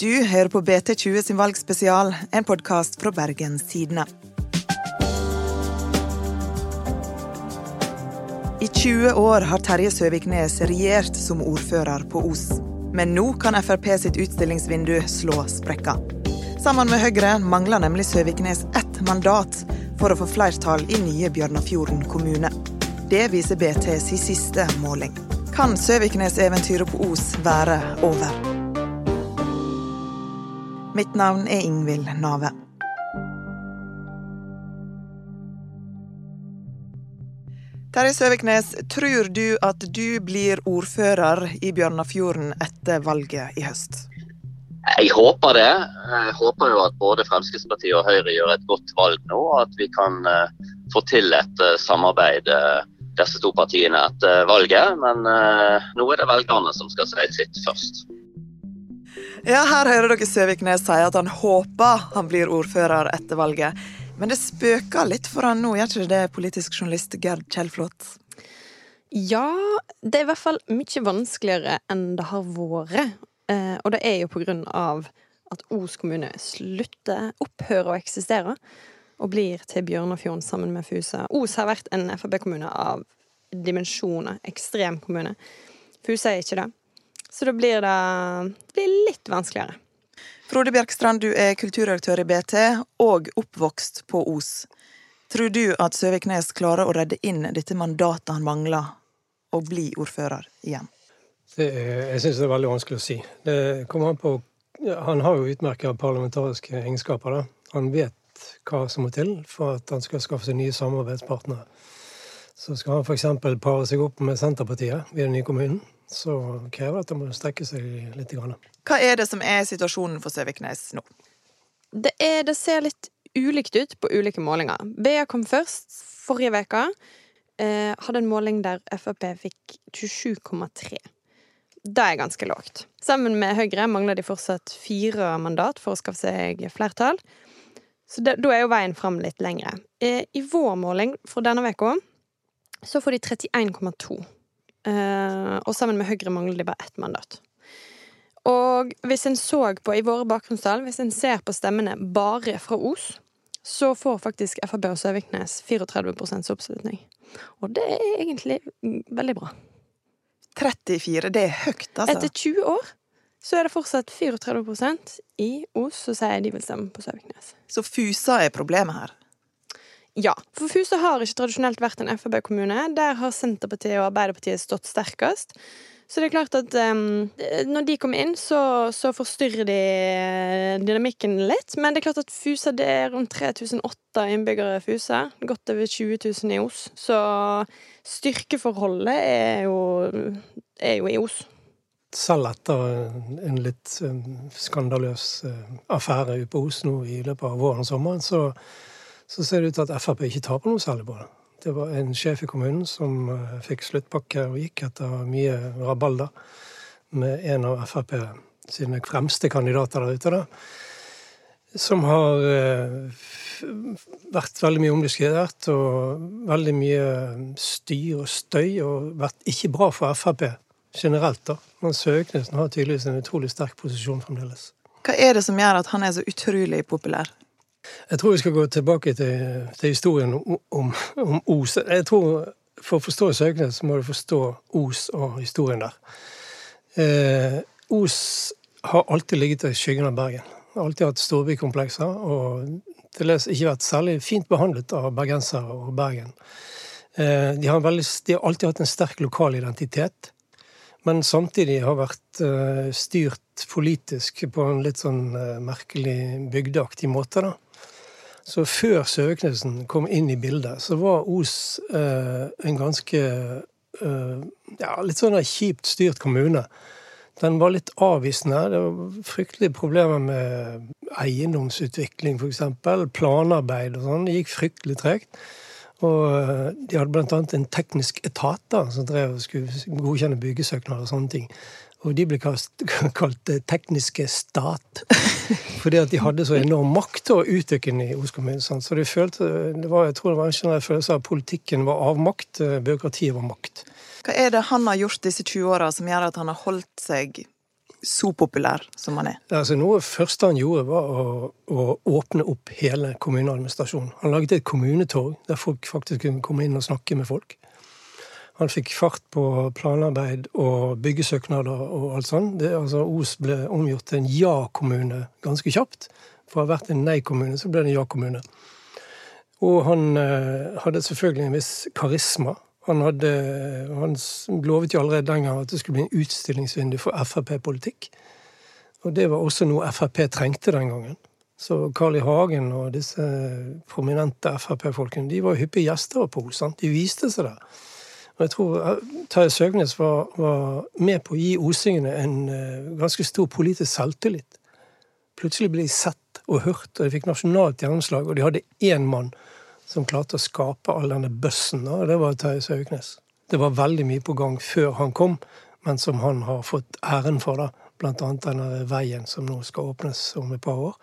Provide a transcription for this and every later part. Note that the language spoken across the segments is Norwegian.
Du hører på BT20 sin valgspesial, en podkast fra Bergens Tidende. I 20 år har Terje Søviknes regjert som ordfører på Os. Men nå kan Frp sitt utstillingsvindu slå sprekker. Sammen med Høyre mangler nemlig Søviknes ett mandat for å få flertall i nye Bjørnafjorden kommune. Det viser BT sin siste måling. Kan Søviknes-eventyret på Os være over? Mitt navn er Ingvild Nave. Terje Søviknes, tror du at du blir ordfører i Bjørnafjorden etter valget i høst? Jeg håper det. Jeg håper jo at både Fremskrittspartiet og Høyre gjør et godt valg nå. Og At vi kan eh, få til et eh, samarbeid eh, disse to partiene etter valget. Men nå er det velgerne som skal si sitt først. Ja, Her hører dere Søviknes si at han håper han blir ordfører etter valget. Men det spøker litt for han nå, gjør ikke det, politisk journalist Gerd Kjellflot? Ja, det er i hvert fall mye vanskeligere enn det har vært. Eh, og det er jo på grunn av at Os kommune slutter, opphører å eksistere, og blir til Bjørnafjorden sammen med Fusa. Os har vært en Frp-kommune av dimensjoner. Ekstrem kommune. Fusa er ikke det. Så da blir det, det blir litt vanskeligere. Frode Bjerkstrand, du er kulturredaktør i BT og oppvokst på Os. Tror du at Søviknes klarer å redde inn dette mandatet han mangler, og bli ordfører igjen? Er, jeg syns det er veldig vanskelig å si. Det kommer an på Han har jo utmerka parlamentariske egenskaper. Da. Han vet hva som må til for at han skal skaffe seg nye samarbeidspartnere. Så skal han f.eks. pare seg opp med Senterpartiet i den nye kommunen så krever det at det må strekke seg litt. Hva er det som er situasjonen for Søviknes nå? Det, er, det ser litt ulikt ut på ulike målinger. BA kom først forrige uke. Eh, hadde en måling der Frp fikk 27,3. Det er ganske lågt. Sammen med Høyre mangler de fortsatt fire mandat for å skaffe seg flertall. Så da er jo veien fram litt lengre. Eh, I vår måling for denne uka så får de 31,2. Uh, og sammen med Høyre mangler de bare ett mandat. Og hvis en så på i våre bakgrunnstall, hvis en ser på stemmene bare fra Os, så får faktisk Frp og Søviknes 34 oppslutning. Og det er egentlig veldig bra. 34, det er høyt, altså. Etter 20 år så er det fortsatt 34% i Os som sier de vil stemme på Søviknes. Så Fusa er problemet her? Ja, for Fusa har ikke tradisjonelt vært en Frp-kommune. Der har Senterpartiet og Arbeiderpartiet stått sterkest. Så det er klart at um, når de kommer inn, så, så, forstyrrer de eh, dynamikken litt. Men det er klart at Fusa det er rundt 3008 innbyggere Fusa. Godt over 20 000 i Os. Så styrkeforholdet er jo, er jo i Os. Selv etter en litt skandaløs eh, affære ute på Os nå i løpet av våren og sommeren, så så ser det ut til at Frp ikke taper noe særlig på det. Det var en sjef i kommunen som eh, fikk sluttpakke og gikk etter mye rabalder med en av Frp sine fremste kandidater der ute. da, Som har eh, vært veldig mye omdiskutert og veldig mye styr og støy, og vært ikke bra for Frp generelt. da. Men Søknesen har tydeligvis en utrolig sterk posisjon fremdeles. Hva er det som gjør at han er så utrolig populær? Jeg tror vi skal gå tilbake til, til historien om, om, Os. Jeg tror For å forstå Søknes må du forstå Os og historien der. Eh, Os har alltid ligget i skyggen av Bergen. Alltid hatt storbykomplekser. Og til dels ikke vært særlig fint behandlet av bergensere og Bergen. Eh, de, har veldig, de, har alltid hatt en sterk lokal identitet. Men samtidig har vært eh, styrt politisk på en litt sånn eh, merkelig bygdeaktig måte. da. Så før Søknesen kom inn i bildet, så var Os eh, en ganske eh, ja, litt sånn kjipt styrt kommune. Den var litt avvisende. Det var fryktelige problemer med eiendomsutvikling, f.eks. Planarbeid og sånn. Det gikk fryktelig tregt. Og eh, de hadde annet en teknisk etat da, som drev og skulle godkjenne byggesøknader og sånne ting. Og de ble kalt, kalt tekniske stat. Fordi at de hadde så enorm makt og utvikling i Os kommune. Så de følte, det var, jeg tror det var en generell følelse av at politikken var avmakt, byråkratiet var makt. Hva er det han har gjort disse 20 åra som gjør at han har holdt seg så populær som han er? Altså, noe av det første han gjorde, var å, å, åpne opp hele kommuneadministrasjonen. Han laget et kommunetorg der folk faktisk kunne komme inn og snakke med folk. Han fikk fart på planarbeid og byggesøknader og alt sånt. Det, altså, Os ble omgjort til en ja-kommune ganske kjapt. For å ha vært en nei-kommune, så ble det en ja-kommune. Og han eh, hadde selvfølgelig en viss karisma. Han, hadde, han lovet jo allerede den gang at det skulle bli en utstillingsvindu for Frp-politikk. Og det var også noe Frp trengte den gangen. Så Carl I. Hagen og disse prominente Frp-folkene de var hyppige gjester på Os. De viste seg der. Og jeg tror eh, Terje Søgnes var, var, med på å gi osingene en uh, ganske stor politisk selvtillit. Plutselig ble de sett og hørt, og de fikk nasjonalt gjennomslag. Og de hadde én mann som klarte å skape all denne bøssen, og det var Terje Søgnes. Det var veldig mye på gang før han kom, men som han har fått æren for, da. Blant annet denne veien som nå skal åpnes om et par år,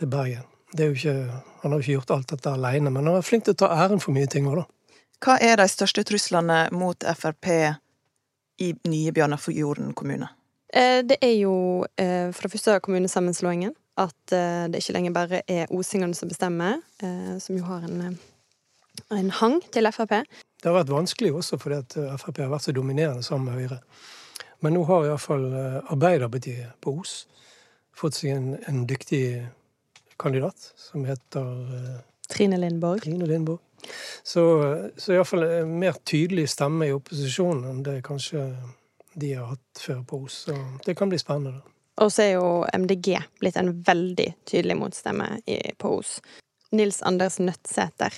til Bergen. Ikke, han har jo ikke gjort alt dette alene, men han er flink til å ta æren for mye ting òg, da. Hva er de største truslene mot Frp i nye Bjørnafjorden kommune? Eh, det er jo fra for det første kommunesammenslåingen at uh, det ikke lenger bare er osingene som bestemmer, som jo har en, en, hang til Frp. Det har vært vanskelig også fordi at Frp har vært så dominerende sammen med Høyre. Men nå har iallfall Arbeiderpartiet på Os fått seg en, en dyktig kandidat som heter Trine Lindborg. Trine Lindborg. Så, så iallfall en mer tydelig stemme i opposisjonen enn det kanskje de har hatt før på Os. Så det kan bli spennende. Og så er jo MDG blitt en veldig tydelig motstemme på Os. Nils Anders Nødtsæter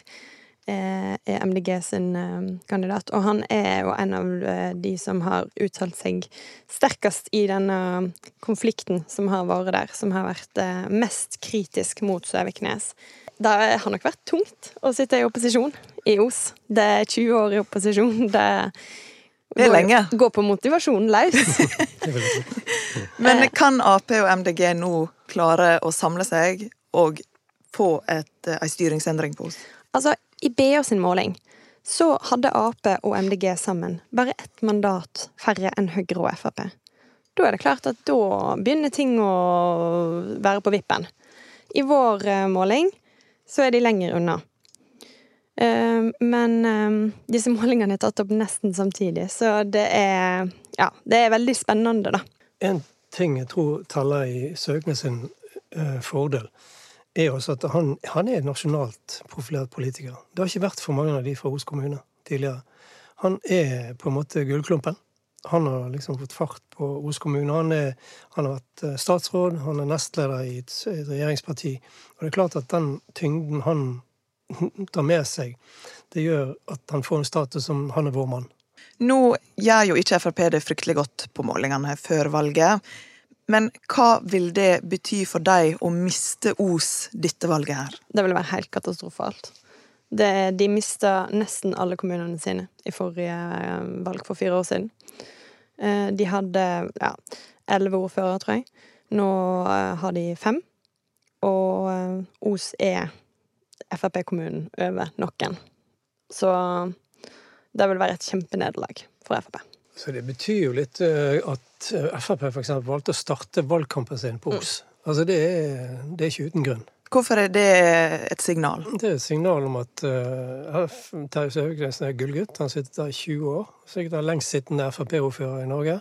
eh, er MDG sin eh, kandidat, og han er jo en av eh, de som har uttalt seg sterkest i denne konflikten som har vært der, som har vært mest kritisk mot Søviknes. Det har nok vært tungt å sitte i opposisjon i Os. Det er 20 år i opposisjon. Det det er lenge. Gå på motivasjonen løs. Men kan Ap og MDG nå klare å samle seg og få et, ei styringsendring på oss? Altså, i BA sin måling så hadde Ap og MDG sammen bare ett mandat færre enn Høyre og Frp. Da er det klart at da begynner ting å være på vippen. I vår eh, måling så er de lenger unna. Eh, men eh, disse målingene er tatt opp nesten samtidig, så det er Ja, det er veldig spennende, da. En ting jeg tror taler i Søknes sin uh, fordel, er også at han, han, er nasjonalt profilert politiker. Det har ikke vært for mange av de fra Os kommune tidligere. Han er på en måte gullklumpen. Han har liksom fått fart på Os kommune. Han, er, han, har vært statsråd, han er nestleder i et, et regjeringsparti. Og det er klart at den tyngden han tar med seg, det gjør at han får en status som han er vår mann. Nå gjør jo ikke Frp det fryktelig godt på målingene før valget. Men hva vil det bety for deg å miste Os dette valget her? Det vil være helt katastrofalt. Det, de mista nesten alle kommunene sine i forrige eh, valg for fire år siden. Eh, de hadde ja, elleve ordførere, tror jeg. Nå eh, har de fem. Og Os er Frp-kommunen over noen. Så det vil være et kjempenederlag for Frp. Så det betyr jo litt eh, at eh, Frp f.eks. valgte å starte valgkampen sin på Os. Mm. Altså det er, det er, ikke uten grunn. Hvorfor er det et signal? Det er et signal om at uh, Terje Søviknesen er gullgutt. Han sitter der i 20 år. Sikkert den lengstsittende Frp-ordfører i Norge.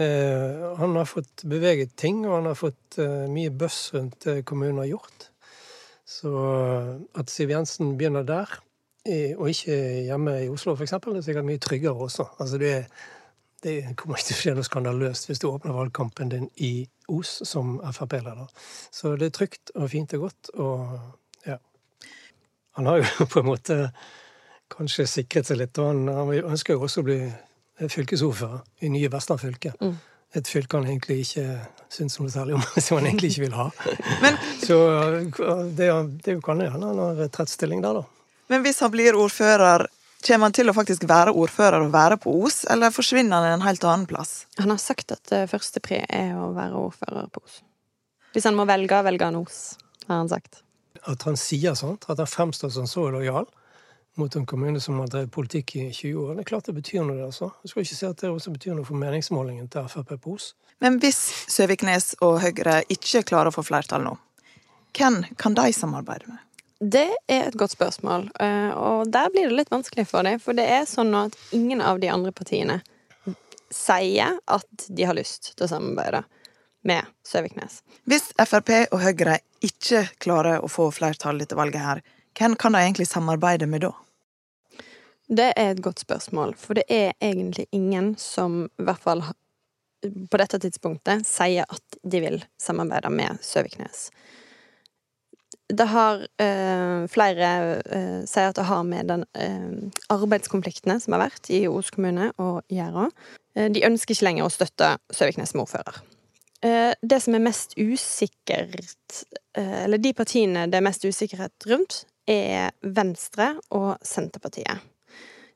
Uh, han har fått beveget ting, og han har fått uh, mye bøss rundt det kommunen har gjort. Så at Siv Jensen begynner der, og ikke hjemme i Oslo f.eks., er sikkert mye tryggere også. Altså det, det kommer ikke til å skje noe skandaløst hvis du åpner valgkampen din i Os som Frp-leder. Så det er trygt og fint og godt, og ja. Han har jo på en måte kanskje sikret seg litt, og han, han ønsker jo også å bli fylkesordfører i nye Vestland fylke. Mm et fylke han egentlig ikke syns noe særlig om, som han egentlig ikke vil ha. Men, så det, det kan hende han har retrettstilling der, da. Men hvis han blir ordfører, kommer han til å faktisk være ordfører og være på Os, eller forsvinner han en helt annen plass? Han har sagt at det første pre er å være ordfører på Os. Hvis han må velge, velger han Os, har han sagt. At han sier sånt, at han fremstår som så lojal, mot en kommune som har drevet politikk i 20 år. Det er klart det betyr noe, det altså. Jeg skal ikke si at det også betyr noe for meningsmålingen til Frp på Os. Men hvis Søviknes og Høyre ikke klarer å få flertall nå, hvem kan de samarbeide med? Det er et godt spørsmål, eh, og der blir det litt vanskelig for dem. For det er sånn at ingen av de andre partiene sier at de har lyst til å samarbeide med Søviknes. Hvis Frp og Høyre ikke klarer å få flertall etter valget her, hvem kan de egentlig samarbeide med da? Det er et godt spørsmål, for det er egentlig ingen som i hvert fall på dette tidspunktet sier at de vil samarbeide med Søviknes. Det har eh, Flere eh, sier at det har med den eh, arbeidskonfliktene som har vært i Os kommune og Gjæra. Eh, de ønsker ikke lenger å støtte Søviknes som ordfører. Eh, det som er mest usikkert eh, Eller de partiene det er mest usikkerhet rundt, er Venstre og Senterpartiet.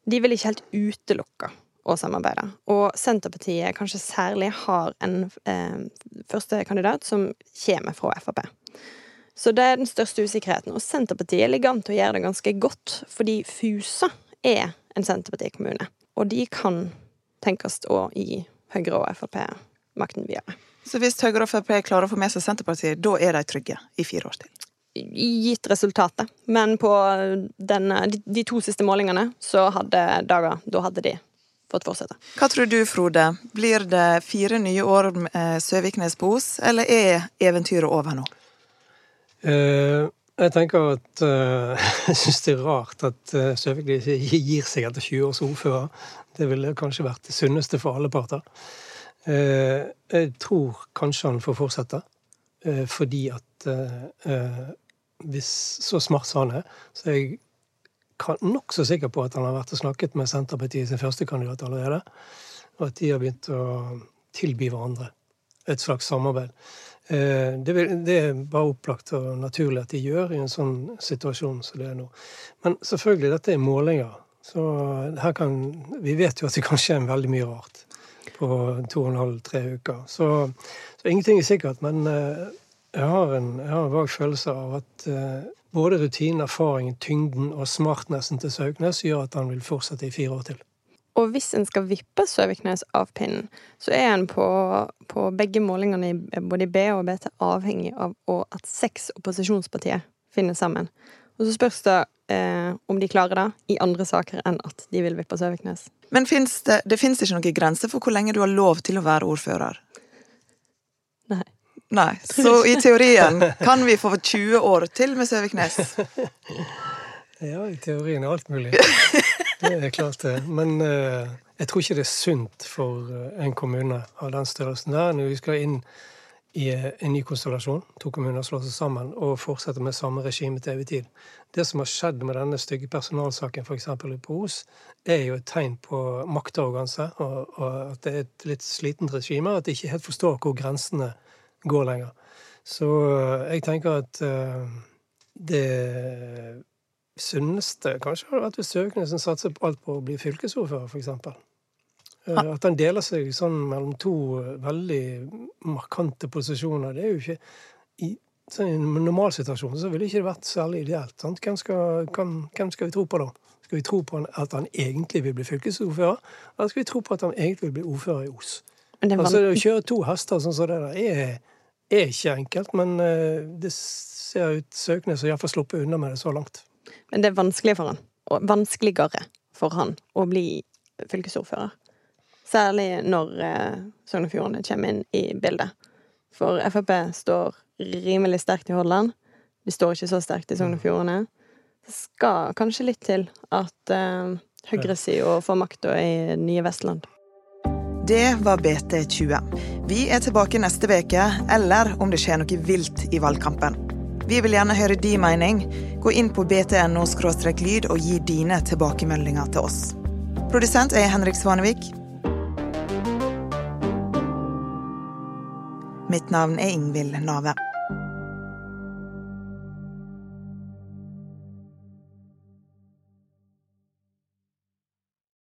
De vil ikke helt utelukke å samarbeide. Og Senterpartiet kanskje særlig har en eh, førstekandidat som kommer fra Frp. Så det er den største usikkerheten. Og Senterpartiet ligger an til å gjøre det ganske godt, fordi Fusa er en Senterpartikommune. Og de kan tenkes å gi Høyre og Frp makten videre. Så hvis Høyre og Frp klarer å få med seg Senterpartiet, da er de trygge i fire år til? Gitt resultatet. Men på denne, de, to siste målingene så hadde Daga Da hadde de fått fortsette. Hva tror du, Frode? Blir det fire nye år med Søviknes på Os, eller er eventyret over nå? Uh, jeg tenker at uh, Jeg syns det er rart at Søvik ikke gir seg etter 20 års ordfører. Det ville kanskje vært det sunneste for alle parter. Jeg tror kanskje han får fortsette, fordi at hvis Så smart som han er, så er jeg nokså sikker på at han har vært og snakket med Senterpartiet sin førstekandidat allerede, og at de har begynt å tilby hverandre et slags samarbeid. Eh, det, det, er bare opplagt og naturlig at de gjør i en sånn situasjon som det er nå. Men selvfølgelig, dette er målinger. Så her kan Vi vet jo at det kan skje veldig mye rart på to og en halv, tre uker. Så, så ingenting er sikkert. Men eh, jeg har en, en vag følelse av at eh, både rutinen, erfaringen, tyngden og smartnessen til Sauknes gjør at han vil fortsette i fire år til. Og hvis en skal vippe Søviknes av pinnen, så er en på, på begge målingene i både B og BT avhengig av at seks opposisjonspartier finner sammen. Og så spørs det eh, om de klarer det i andre saker enn at de vil vippe Søviknes. Men finnes det, det fins ikke noen grense for hvor lenge du har lov til å være ordfører? Nei. Nei. Så i teorien kan vi få 20 år til med Søviknes? Ja, i teorien er alt mulig. Det er klart det. Men uh, jeg tror ikke det er sunt for uh, en kommune av den størrelsen der når vi skal inn i uh, en ny konstellasjon, to kommuner slår seg sammen, og fortsetter med samme regime til evig tid. Det som har skjedd med denne stygge personalsaken f.eks. på Os, er jo et tegn på maktarroganse, og, og, at det er et litt slitent regime, at de ikke helt forstår hvor grensene går lenger. Så jeg tenker at det sunneste kanskje hadde vært hvis Søknesen satser alt på å bli fylkesordfører, f.eks. Eh, at han deler seg sånn mellom to eh, veldig markante posisjoner, det er jo ikke I sånn, en normalsituasjon så ville ikke det vært særlig ideelt. Hvem skal, hvem, hvem, skal, vi tro på da? Skal vi tro på at han egentlig vil bli fylkesordfører, eller skal vi tro på at han egentlig vil bli ordfører i Os? Altså, Å kjøre to hester sånn som det der er, er ikke enkelt, men uh, det ser ut Søknes har iallfall sluppet unna med det så langt. Men det er vanskelig for han, og vanskeligere for han, å bli fylkesordfører. Særlig når eh, Sogn og Fjordane kommer inn i bildet. For Frp står rimelig sterkt i Hordaland. De står ikke så sterkt i Sogn og Fjordane. Det skal kanskje litt til at eh, høyresida får makta i nye Vestland. Det var BT20. Vi er tilbake neste uke, eller om det skjer noe vilt i valgkampen. Vi vil gjerne høre din mening. Gå inn på btno lyd og gi dine tilbakemeldinger til oss. Produsent er Henrik Svanevik. Mitt navn er Ingvild Nave.